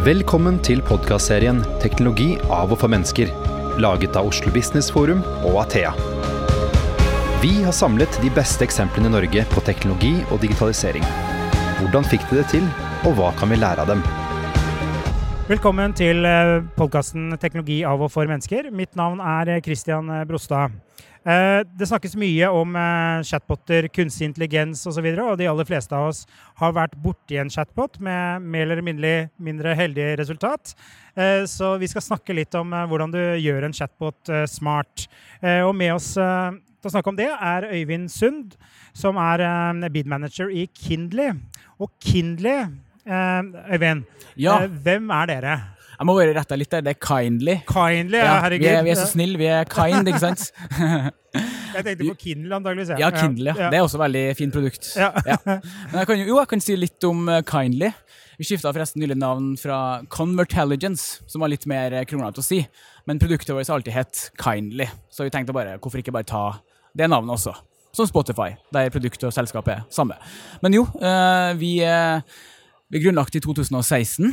Velkommen til podkastserien 'Teknologi av og for mennesker', laget av Oslo Business Forum og Athea. Vi har samlet de beste eksemplene i Norge på teknologi og digitalisering. Hvordan fikk de det til, og hva kan vi lære av dem? Velkommen til podkasten 'Teknologi av og for mennesker'. Mitt navn er Christian Brostad. Eh, det snakkes mye om eh, chatboter, kunstig intelligens osv., og, så videre, og de aller fleste av oss har vært borti en chatbot med mer eller mindre, mindre heldig resultat. Eh, så vi skal snakke litt om hvordan du gjør en chatbot smart. Og med oss til å snakke om det er Øyvind Sund, som er bid manager i Kindly. Og Kindly, Øyvind, ja. hvem er dere? Jeg må bare rette litt der. Det er kindly. Kindly, ja, herregud. Vi er, vi er, så snille. Vi er kind, ikke sant? jeg tenkte på Kindle, antakeligvis. Ja, Kindle. Ja. Det er også et veldig fint produkt. Ja. ja. Men jeg kan jo, jeg kan si litt om uh, Kindly. Vi skifta forresten nylig navn fra Convertelligence, som var litt mer kronglete å si. Men produktet vårt har alltid hett Kindly, så vi tenkte bare, hvorfor ikke bare ta det navnet også? Som Spotify, der produktet og selskapet er samme. Men jo, vi vi, er grunnlagt i 2016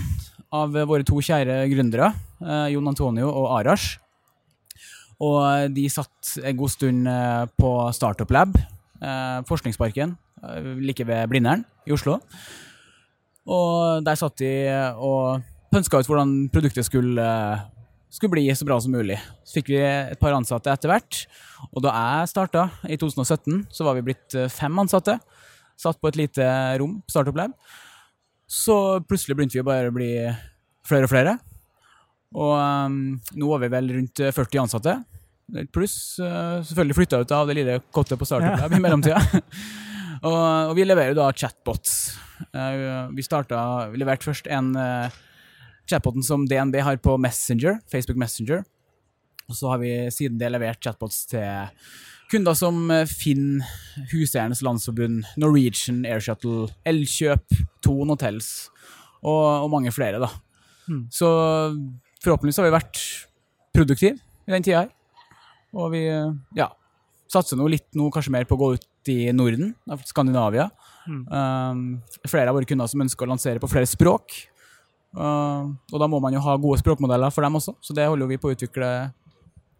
av våre to kjære gründere, eh, Jon Antonio og Arash. Og de satt en god stund eh, på Startup Lab, eh, forskningsparken, like ved Blindern i Oslo. Og der satt de og pønska ut hvordan produktet skulle, skulle bli så bra som mulig. Så fikk vi et par ansatte etter hvert. Og da jeg starta i 2017, så var vi blitt fem ansatte. Satt på et lite rom på Startup Lab. Så plutselig begynte vi bare å bli flere og flere. Og um, nå har vi vel rundt 40 ansatte. Pluss uh, selvfølgelig flytta ut av det lille kottet på Startup Lab i mellomtida. og, og, vi leverer da chatbots. Uh, vi, starta, vi leverte først en uh, chatboten som DNB har på Messenger, Facebook Messenger. Og så har vi siden det levert chatbots til Kunder som eh, Finn, Huseiernes Landsforbund, Norwegian Air Shuttle, Elkjøp, Thon Hotels og, og, mange flere. da. Mm. Så forhåpentligvis har vi vært produktive i den tida her. Og vi ja, satser nå litt nå kanskje mer på å gå ut i Norden, Skandinavia. Mm. Um, flere av våre kunder som ønsker å lansere på flere språk. Uh, og da må man jo ha gode språkmodeller for dem også, så det holder vi på å utvikle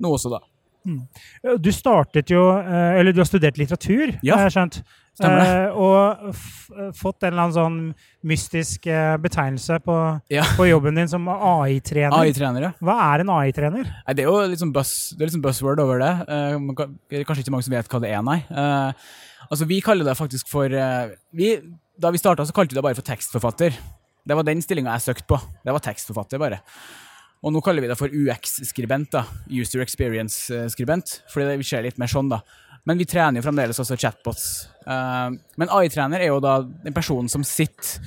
nå også, da. Mm. Du startet jo eh, Eller du har studert litteratur, ja. har jeg skjønt. Eh, og fått en eller annen sånn mystisk eh, betegnelse på, ja. på, jobben din som AI-trener. AI-trener, ja. Hva er en AI-trener? Det er jo litt sånn buzz, det litt sånn buzzword over det. Uh, kanskje ikke mange som vet hva det er, nei. Altså, vi kaller det faktisk for vi, Da vi starta, så kalte vi det bare for tekstforfatter. Det var den stillinga jeg søkte på. Det var tekstforfatter, bare. Og nå kaller vi det for UX-skribent. da, User Experience-skribent, fordi vi ser litt mer sånn. da. Men vi trener jo fremdeles også chatbots. Uh, men AI-trener er jo da en person som sitter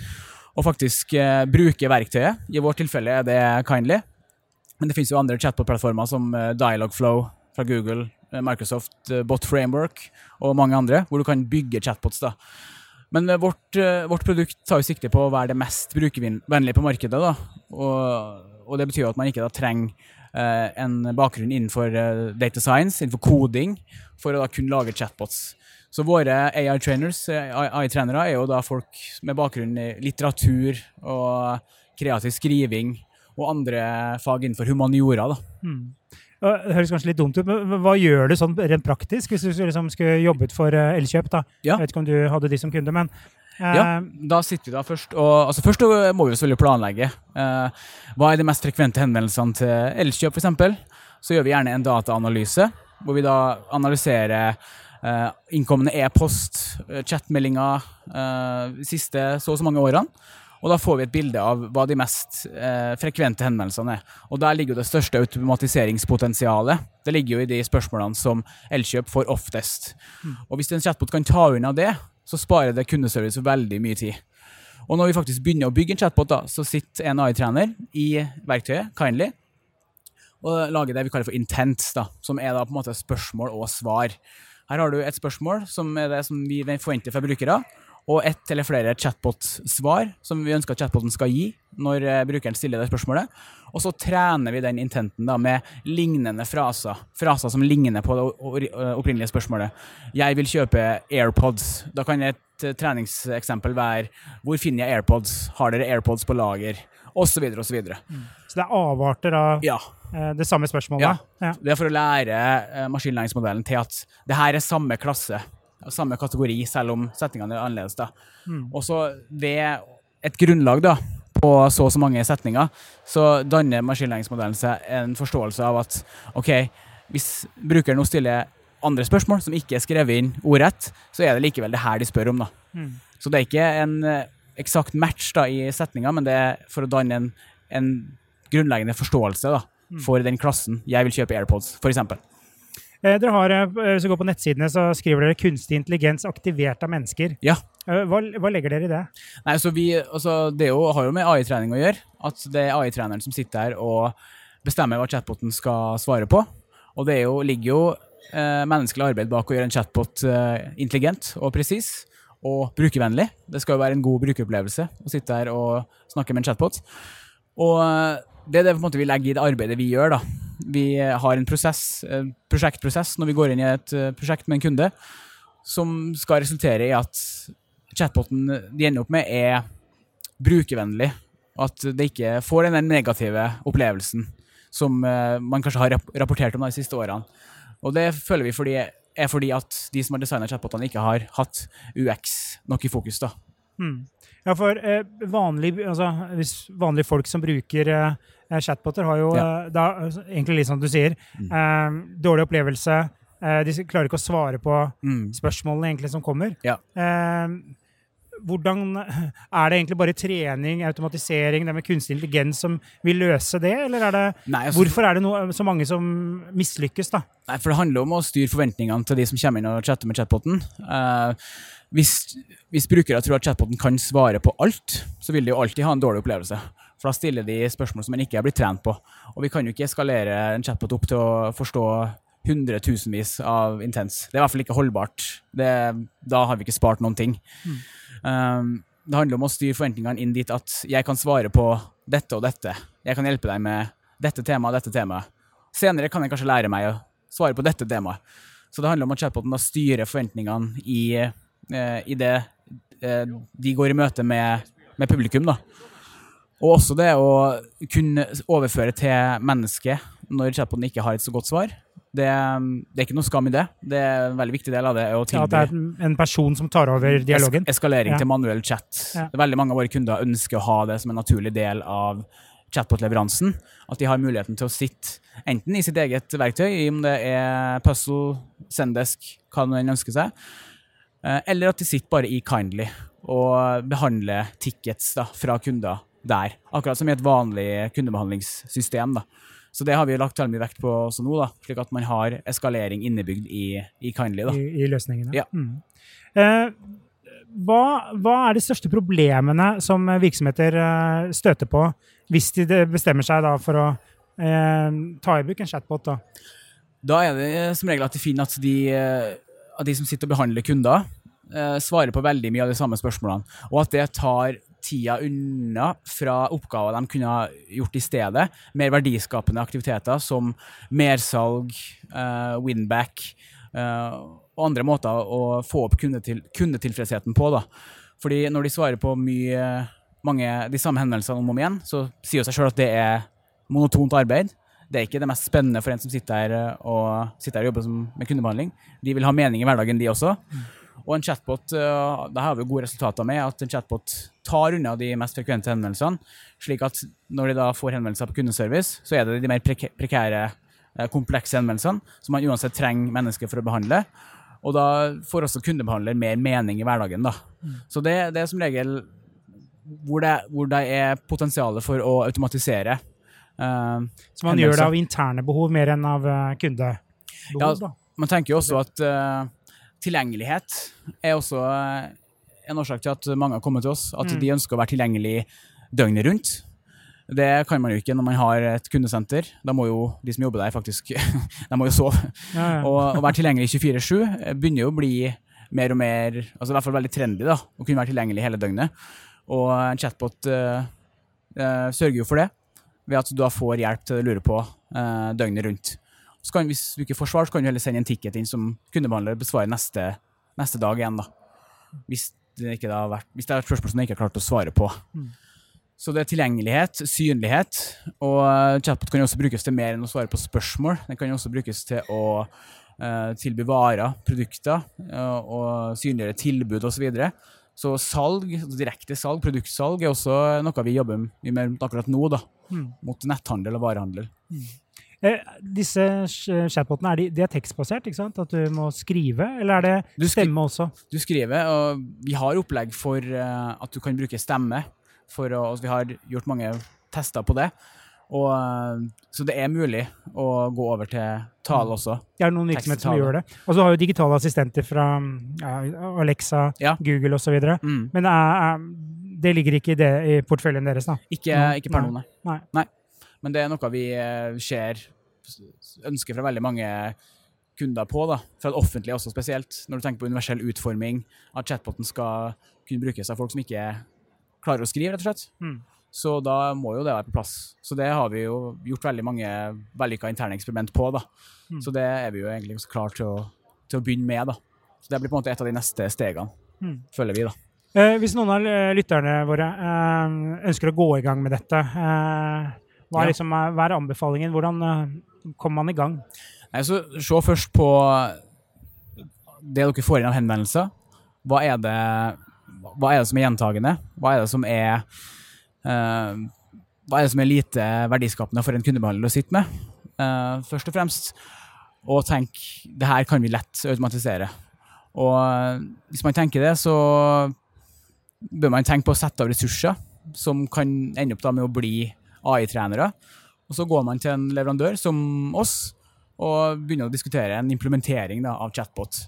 og faktisk uh, bruker verktøyet. I vårt tilfelle er det Kindly. Men det finnes jo andre chatbot-plattformer som uh, Dialogflow fra Google, Microsoft Bot Framework og mange andre, hvor du kan bygge chatbots. da. Men vårt, vårt produkt tar jo sikte på å være det mest brukervennlige på markedet. da, og og det betyr at man ikke da trenger uh, en bakgrunn innenfor data science, innenfor koding, for å da kunne lage chatbots. Så våre AI-trainers, AI-trenere, er jo da folk med bakgrunn i litteratur og kreativ skriving og andre fag innenfor humaniora. da. Mm. Det høres kanskje litt dumt ut, men hva gjør du sånn rent praktisk, hvis du liksom skulle jobbet for eh, Elkjøp? da? Ja. Jeg vet ikke om du hadde de som kunde, men ja, eh, da sitter vi da først og altså Først må vi selvfølgelig planlegge. Uh, hva er de mest frekvente henvendelsene til Elkjøp, f.eks.? Så gjør vi gjerne en dataanalyse, hvor vi da analyserer uh, innkommende e-post, chatmeldinger, uh, siste så og så mange årene. Og da får vi et bilde av hva de mest eh, frekvente henvendelsene er. Og der ligger jo det største automatiseringspotensialet. Det ligger jo i de spørsmålene som Elkjøp får oftest. Mm. Og hvis en chatbot kan ta unna det, så sparer det kundeservice veldig mye tid. Og når vi faktisk begynner å bygge en chatbot, da, så sitter en AI-trener i verktøyet, Kindly, og lager det vi kaller for Intense, da, som er da på en måte spørsmål og svar. Her har du et spørsmål som er det som vi forventer fra brukere, og ett eller flere chatbot-svar som vi ønsker at chatboten skal gi når eh, brukeren stiller det spørsmålet. Og så trener vi den intenten da med lignende fraser. Fraser som ligner på det opprinnelige spørsmålet. Jeg vil kjøpe AirPods. Da kan et eh, treningseksempel være Hvor finner jeg AirPods? Har dere AirPods på lager? Og så videre og så videre. Mm. Så det er avarter av ja. Eh, det samme spørsmålet? Ja. ja. Det er for å lære maskinlæringsmodellen til at det her er samme klasse, samme kategori, selv om setningene er annerledes. da. Mm. Og så ved et grunnlag da, på så og så mange setninger, så danner maskinlæringsmodellen seg en forståelse av at OK, hvis brukeren nå stiller andre spørsmål som ikke er skrevet inn ordrett, så er det likevel det her de spør om. da. Mm. Så det er ikke en eh, eksakt match da, i setninga, men det er for å danne en, en grunnleggende forståelse da, mm. for den klassen jeg vil kjøpe AirPods, f.eks. Eh, dere har, eh, Hvis du går på nettsidene, så skriver dere 'kunstig intelligens aktivert av mennesker'. Ja. Eh, hva, hva legger dere i det? Nei, så vi, altså, Det jo, har jo med AI-trening å gjøre. At det er AI-treneren som sitter her og bestemmer hva chatboten skal svare på. Og det jo, ligger jo eh, menneskelig arbeid bak å gjøre en chatbot eh, intelligent og presis og brukervennlig. Det skal jo være en god brukeropplevelse å sitte her og snakke med en chatbot. Og det er det vi legger i det arbeidet vi gjør. da vi har en prosess, prosjektprosess når vi går inn i et eh, prosjekt med en kunde, som skal resultere i at chatboten de ender opp med, er brukervennlig. At det ikke får den negative opplevelsen som eh, man kanskje har rapportert om de siste årene. Og det føler vi fordi, er fordi at de som har designa chatbotene, ikke har hatt UX nok i fokus. da. Mm. Ja, for eh, vanlig, altså, hvis vanlige folk som bruker eh, eh chatboter, har jo ja. eh, da, altså, egentlig litt som du sier, mm. eh, dårlig opplevelse. Eh, de klarer ikke å svare på mm. spørsmålene egentlig som kommer. Ja. hvordan Er det egentlig bare trening, automatisering, det med kunstig intelligens som vil løse det, eller er det, Nei, altså, hvorfor er det no, så mange som mislykkes, da? Nei, for Det handler om å styre forventningene til de som kommer inn og chatter med chatboten. Uh, hvis, hvis, brukere tror at chatboten kan svare på alt, så vil de jo alltid ha en dårlig opplevelse. For da stiller de spørsmål som en ikke er blitt trent på. Og vi kan jo ikke eskalere en chatbot opp til å forstå hundretusenvis av intens. Det er i hvert fall ikke holdbart. Det, da har vi ikke spart noen ting. Mm. Um, det handler om å styre forventningene inn dit at jeg kan svare på dette og dette. Jeg kan hjelpe deg med dette temaet og dette temaet. Senere kan jeg kanskje lære meg å svare på dette temaet. Så det handler om at chatboten da styrer forventningene i Eh, i det eh, de går i møte med, med publikum. da. Og også det å kunne overføre til mennesket når chatboten ikke har et så godt svar. Det, det, er ikke noe skam i det. Det er En veldig viktig del av det ja, At det er en person som tar over dialogen? Es eskalering ja. til manuell chat. Ja. Veldig mange av våre kunder ønsker å ha det som en naturlig del av chatbot-leveransen. At de har muligheten til å sitte enten i sitt eget verktøy, om det er puzzle, Sendesk, hva de ønsker seg, Eh, eller at de sitter bare i Kindly og behandler tickets da, fra kunder der. Akkurat som i et vanlig kundebehandlingssystem. da. Så det har vi lagt veldig mye vekt på også nå, da, slik at man har eskalering innebygd i, i Kindly. da. I, i løsningene. Ja. Mm. Eh, hva, hva, er de største problemene som virksomheter eh, støter på hvis de bestemmer seg da, for å eh, ta i bruk en chatbot? Da? da er det som regel at de finner at de at de som sitter og behandler kunder, eh, svarer på veldig mye av de samme spørsmålene. Og at det tar tida unna fra oppgaver de kunne ha gjort i stedet. Mer verdiskapende aktiviteter som mersalg, uh, winback uh, og andre måter å få opp kundetil kundetilfredsheten på. da. Fordi når de svarer på mye, mange, de samme hendelsene om og om igjen, så sier jo seg sjøl at det er monotont arbeid det er ikke det mest spennende for en som sitter her eh, og, sitter her og jobber med kundebehandling. De vil ha mening i hverdagen, de også. Mm. Og en chatbot, eh, det har vi gode resultater med, at en chatbot tar unna de mest frekvente henvendelsene. slik at når de da får henvendelser på kundeservice, så er det de mer prekære, eh, komplekse henvendelsene som man uansett trenger mennesker for å behandle. Og da får også kundebehandler mer mening i hverdagen. da. Mm. Så det, det, er som regel hvor det, hvor det er potensialet for å automatisere Uh, så man gjør det av interne behov mer enn av kundebehov? Ja, da. man tenker jo også at uh, tilgjengelighet er også en årsak til at mange har kommet til oss. At mm. de ønsker å være tilgjengelig døgnet rundt. Det kan man jo ikke når man har et kundesenter. Da må jo de som jobber der, faktisk de må jo sove. Ja, ja. Og å være tilgjengelig 24-7 begynner jo å bli mer og mer altså i hvert fall veldig trendy da, å kunne være tilgjengelig hele døgnet. Og en chatbot uh, uh, sørger jo for det, ved at du da får hjelp til å lure på uh, døgnet rundt. Kan, hvis du ikke får svar, så kan du heller sende en ticket inn som kundebehandler besvarer neste, neste dag igjen. da. Hvis det, ikke har vært, hvis det er et spørsmål som du ikke har klart å svare på. Mm. Så det er tilgjengelighet, synlighet, og chatbot kan også brukes til mer enn å svare på spørsmål. Den kan også brukes til å uh, tilby varer, produkter, uh, og synliggjøre tilbud osv. Så, videre. så salg, altså direkte salg, produktsalg, er også noe vi jobber med akkurat nå. da, mm. Mot netthandel og varehandel. Mm. Eh, disse chatbotene, er de, de er tekstbasert? ikke sant? At du må skrive, eller er det stemme også? Du skriver, og vi har opplegg for uh, at du kan bruke stemme. For å, altså vi har gjort mange tester på det. Og, eh, så det er mulig å gå over til tale også. Det er noen virksomheter som gjør det. Og så har jo digitale assistenter fra ja, Alexa, ja. Google osv. Mm. Men det, er, det, ligger ikke i, det, i porteføljen deres? da? Ikke, ikke per nå, nei. nei. Men det er noe vi eh, ser ønsker fra veldig mange kunder på, da, fra det offentlige også spesielt. Når du tenker på universell utforming, at chatboten skal kunne brukes av folk som ikke klarer å skrive, rett og slett. Mm. Så da må jo det være på plass. Så det har vi jo gjort veldig mange vellykka interne eksperiment på. da. Mm. Så det er vi jo egentlig klare til til å, begynne med. da. Så det blir på en måte et av de neste stegene, mm. føler vi. da. Eh, hvis noen av lytterne våre eh, ønsker å gå i gang med dette, eh, hva, er liksom, hva, er anbefalingen? Hvordan eh, kommer man i gang? Nei, så Se først på det dere får inn av henvendelser. Hva er det, hva er det som er gjentagende? Hva er det som er Uh, hva er det som er lite verdiskapende for en kundebehandler å sitte med? Uh, først og fremst. Og tenk det her kan vi lett automatisere. Og uh, hvis man tenker det, så bør man tenke på å sette av ressurser som kan ende opp med å bli AI-trenere. Og så går man til en leverandør som oss og begynner å diskutere en implementering da, av chatbot.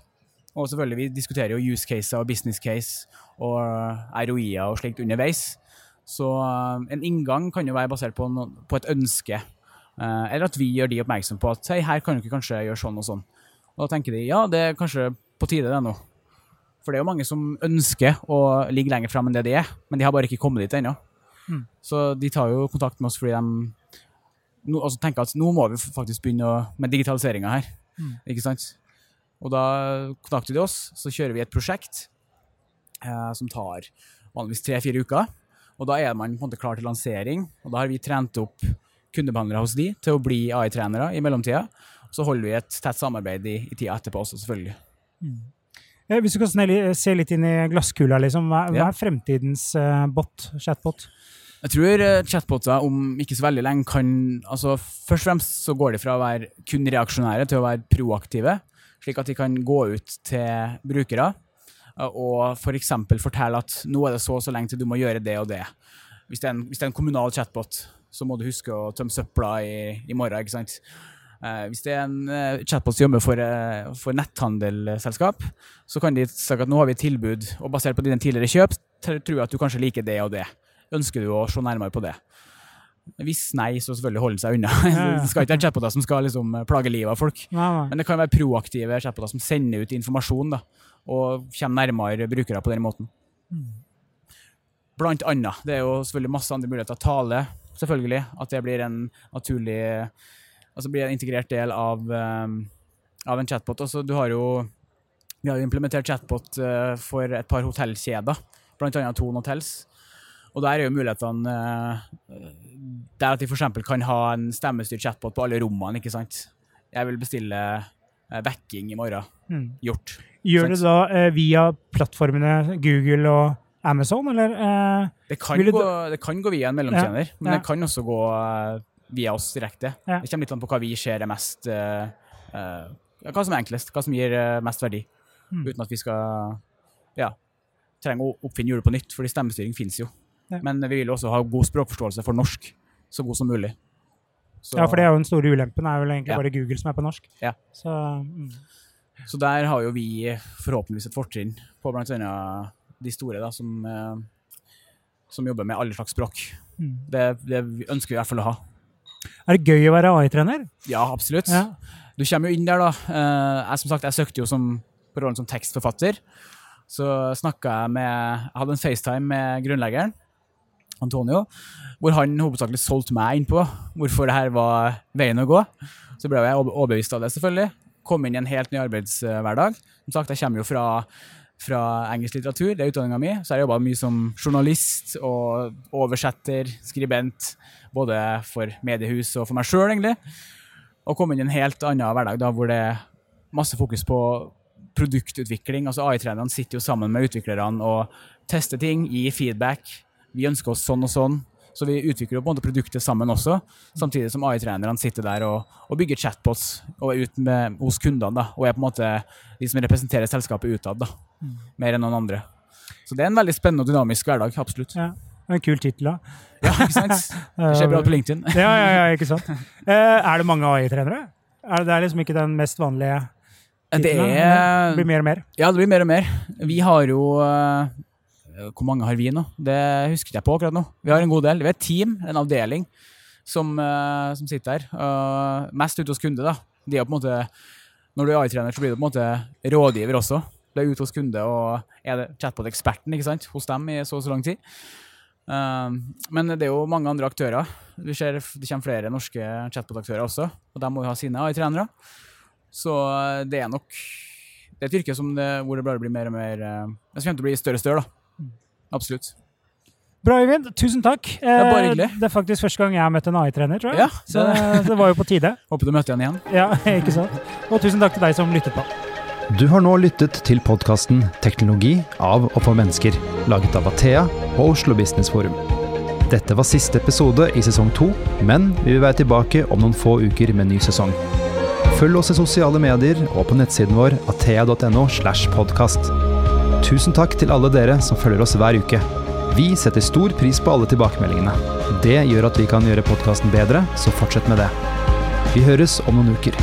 Og selvfølgelig, vi diskuterer jo use case og business case og ROI-er og slikt underveis. Så uh, en inngang kan jo være basert på, no, på et ønske. Eh, eller at vi gjør de oppmerksom på at hei, her kan dere kanskje gjøre sånn og sånn. Og da tenker de ja, det er kanskje på tide det nå. For det er jo mange som ønsker å ligge lenger fram enn det de er, men de har bare ikke kommet dit ennå. Mm. Så de tar jo kontakt med oss fordi de no, altså tenker at nå må vi faktisk begynne å, med digitaliseringa her. Mm. Ikke sant? Og da kontakter de oss, så kjører vi et prosjekt eh, som tar vanligvis tre-fire uker. Og da er man på en måte klar til lansering, og da har vi trent opp kundebehandlere hos de til å bli AI-trenere i mellomtida. Så holder vi et tett samarbeid i, i tida etterpå også, selvfølgelig. Mm. Eh, hvis du kan se litt inn i glasskula, liksom, hva, er fremtidens uh, bot, chatbot? Jeg tror uh, chatboter om ikke så veldig lenge kan altså Først og fremst så går de fra å være kun reaksjonære til å være proaktive, slik at de kan gå ut til brukere og f.eks. For fortelle at nå er det så og så lenge til du må gjøre det og det. Hvis det er en, det er en kommunal chatbot, så må du huske å tømme søpla i, i morgen. ikke sant? Eh, hvis det er en chatbot som jobber for, for netthandelselskap, så kan de si at nå har vi et tilbud, og basert på dine tidligere kjøp, tror jeg at du kanskje liker det og det. Ønsker du å se nærmere på det? Hvis nei, så selvfølgelig holde seg unna. det skal ikke være chatboter som skal liksom, plage livet av folk. Men det kan være proaktive chatboter som sender ut informasjon. da og kommer nærmere brukere på den måten. Blant annet. Det er jo selvfølgelig masse andre muligheter. Tale, selvfølgelig. At det blir en naturlig Altså blir en integrert del av, um, av en chatbot. Altså, du har jo Vi har jo implementert chatbot uh, for et par hotellkjeder, annet Thon Hotels. Og der er jo mulighetene uh, der at de f.eks. kan ha en stemmestyrt chatbot på alle rommene. ikke sant? Jeg vil bestille uh, backing i morgen. Mm. Gjort. Gjør det da eh, via plattformene Google og Amazon, eller? Eh, det, kan gå, det, kan gå, via en mellomtjener, ja, men ja. det kan også gå uh, via oss direkte. Ja. Det kommer litt an på hva vi ser er mest uh, Hva som er enklest, hva som gir mest verdi. Mm. Uten at vi skal ja, trenge å oppfinne hjulet på nytt, fordi stemmestyring finnes jo. Men vi vil også ha god språkforståelse for norsk, så god som mulig. Så, ja, for det er jo den store ulempen, er vel egentlig bare Google som er på norsk. Ja. Så, mm. Så der har jo vi forhåpentligvis et fortrinn på bl.a. de store da, som, eh, som, jobber med alle slags språk. Mm. Det, det, ønsker vi i hvert fall å ha. Er det gøy å være AI-trener? Ja, absolutt. Ja. Du kommer jo inn der, da. Eh, jeg som sagt, jeg søkte jo som på rollen som tekstforfatter. Så snakka jeg med Jeg hadde en FaceTime med grunnleggeren, Antonio, hvor han hovedsakelig solgte meg inn på hvorfor det her var veien å gå. Så ble jeg overbevist av det, selvfølgelig. Kom inn i en helt ny arbeidshverdag. Som sagt, jeg kommer jo fra fra engelsk litteratur, det er utdanninga mi. Så jeg jobba mye som journalist og oversetter, skribent. Både for mediehus og for meg sjøl, egentlig. Og komme inn i en helt annen hverdag da, hvor det er masse fokus på produktutvikling. altså AI-trenerne sitter jo sammen med utviklerne og tester ting, gir feedback. Vi ønsker oss sånn og sånn. Så vi utvikler jo på en måte produktet sammen også, samtidig som AI-trenerne sitter der og, og, bygger chatbots og er ute med, hos kundene da, og er på en måte de som representerer selskapet utad, da, mm. mer enn noen andre. Så det er en veldig spennende og dynamisk hverdag, absolutt. Ja. En kul tittel, da. Ja, ikke sant? Det skjer bra på LinkedIn. ja, ja, ja, ikke sant. Eh, er det mange AI-trenere? Er det, liksom ikke den mest vanlige tittelen? Det, er, det blir mer og mer? Ja, det blir mer og mer. Vi har jo uh, hvor mange har vi nå? Det husker jeg på akkurat nå. Vi har en god del. Vi er et team, en avdeling, som, uh, som sitter her. Mest ute hos kunde, da. De er på en måte, når du er AI-trener, så blir du på en måte rådgiver også. Du er ute hos kunde og er chatbot-eksperten ikke sant? hos dem i så og så lang tid. Uh, men det er jo mange andre aktører. Vi ser Det kommer flere norske chatbot-aktører også, og de må jo ha sine AI-trenere. Så det er nok det er et yrke det, hvor det bare blir mer og mer Det kommer til å bli større og større. da. Absolutt. Bra, Øyvind. Tusen takk. Det er bare eh, hyggelig. Det er faktisk første gang jeg har møtt en AI-trener, tror jeg. Ja, det... Så det var jo på tide. Håper du møter han igjen. Ja, ikke sant. Og tusen takk til deg som lyttet på. Du har nå lyttet til podkasten 'Teknologi av og for mennesker', laget av Athea og Oslo Business Forum. Dette var siste episode i sesong to, men vi vil være tilbake om noen få uker med ny sesong. Følg oss i sosiale medier og på nettsiden vår athea.no. slash podcast. Tusen takk til alle dere som følger oss hver uke. Vi setter stor pris på alle tilbakemeldingene. Det gjør at vi kan gjøre podkasten bedre, så fortsett med det. Vi høres om noen uker.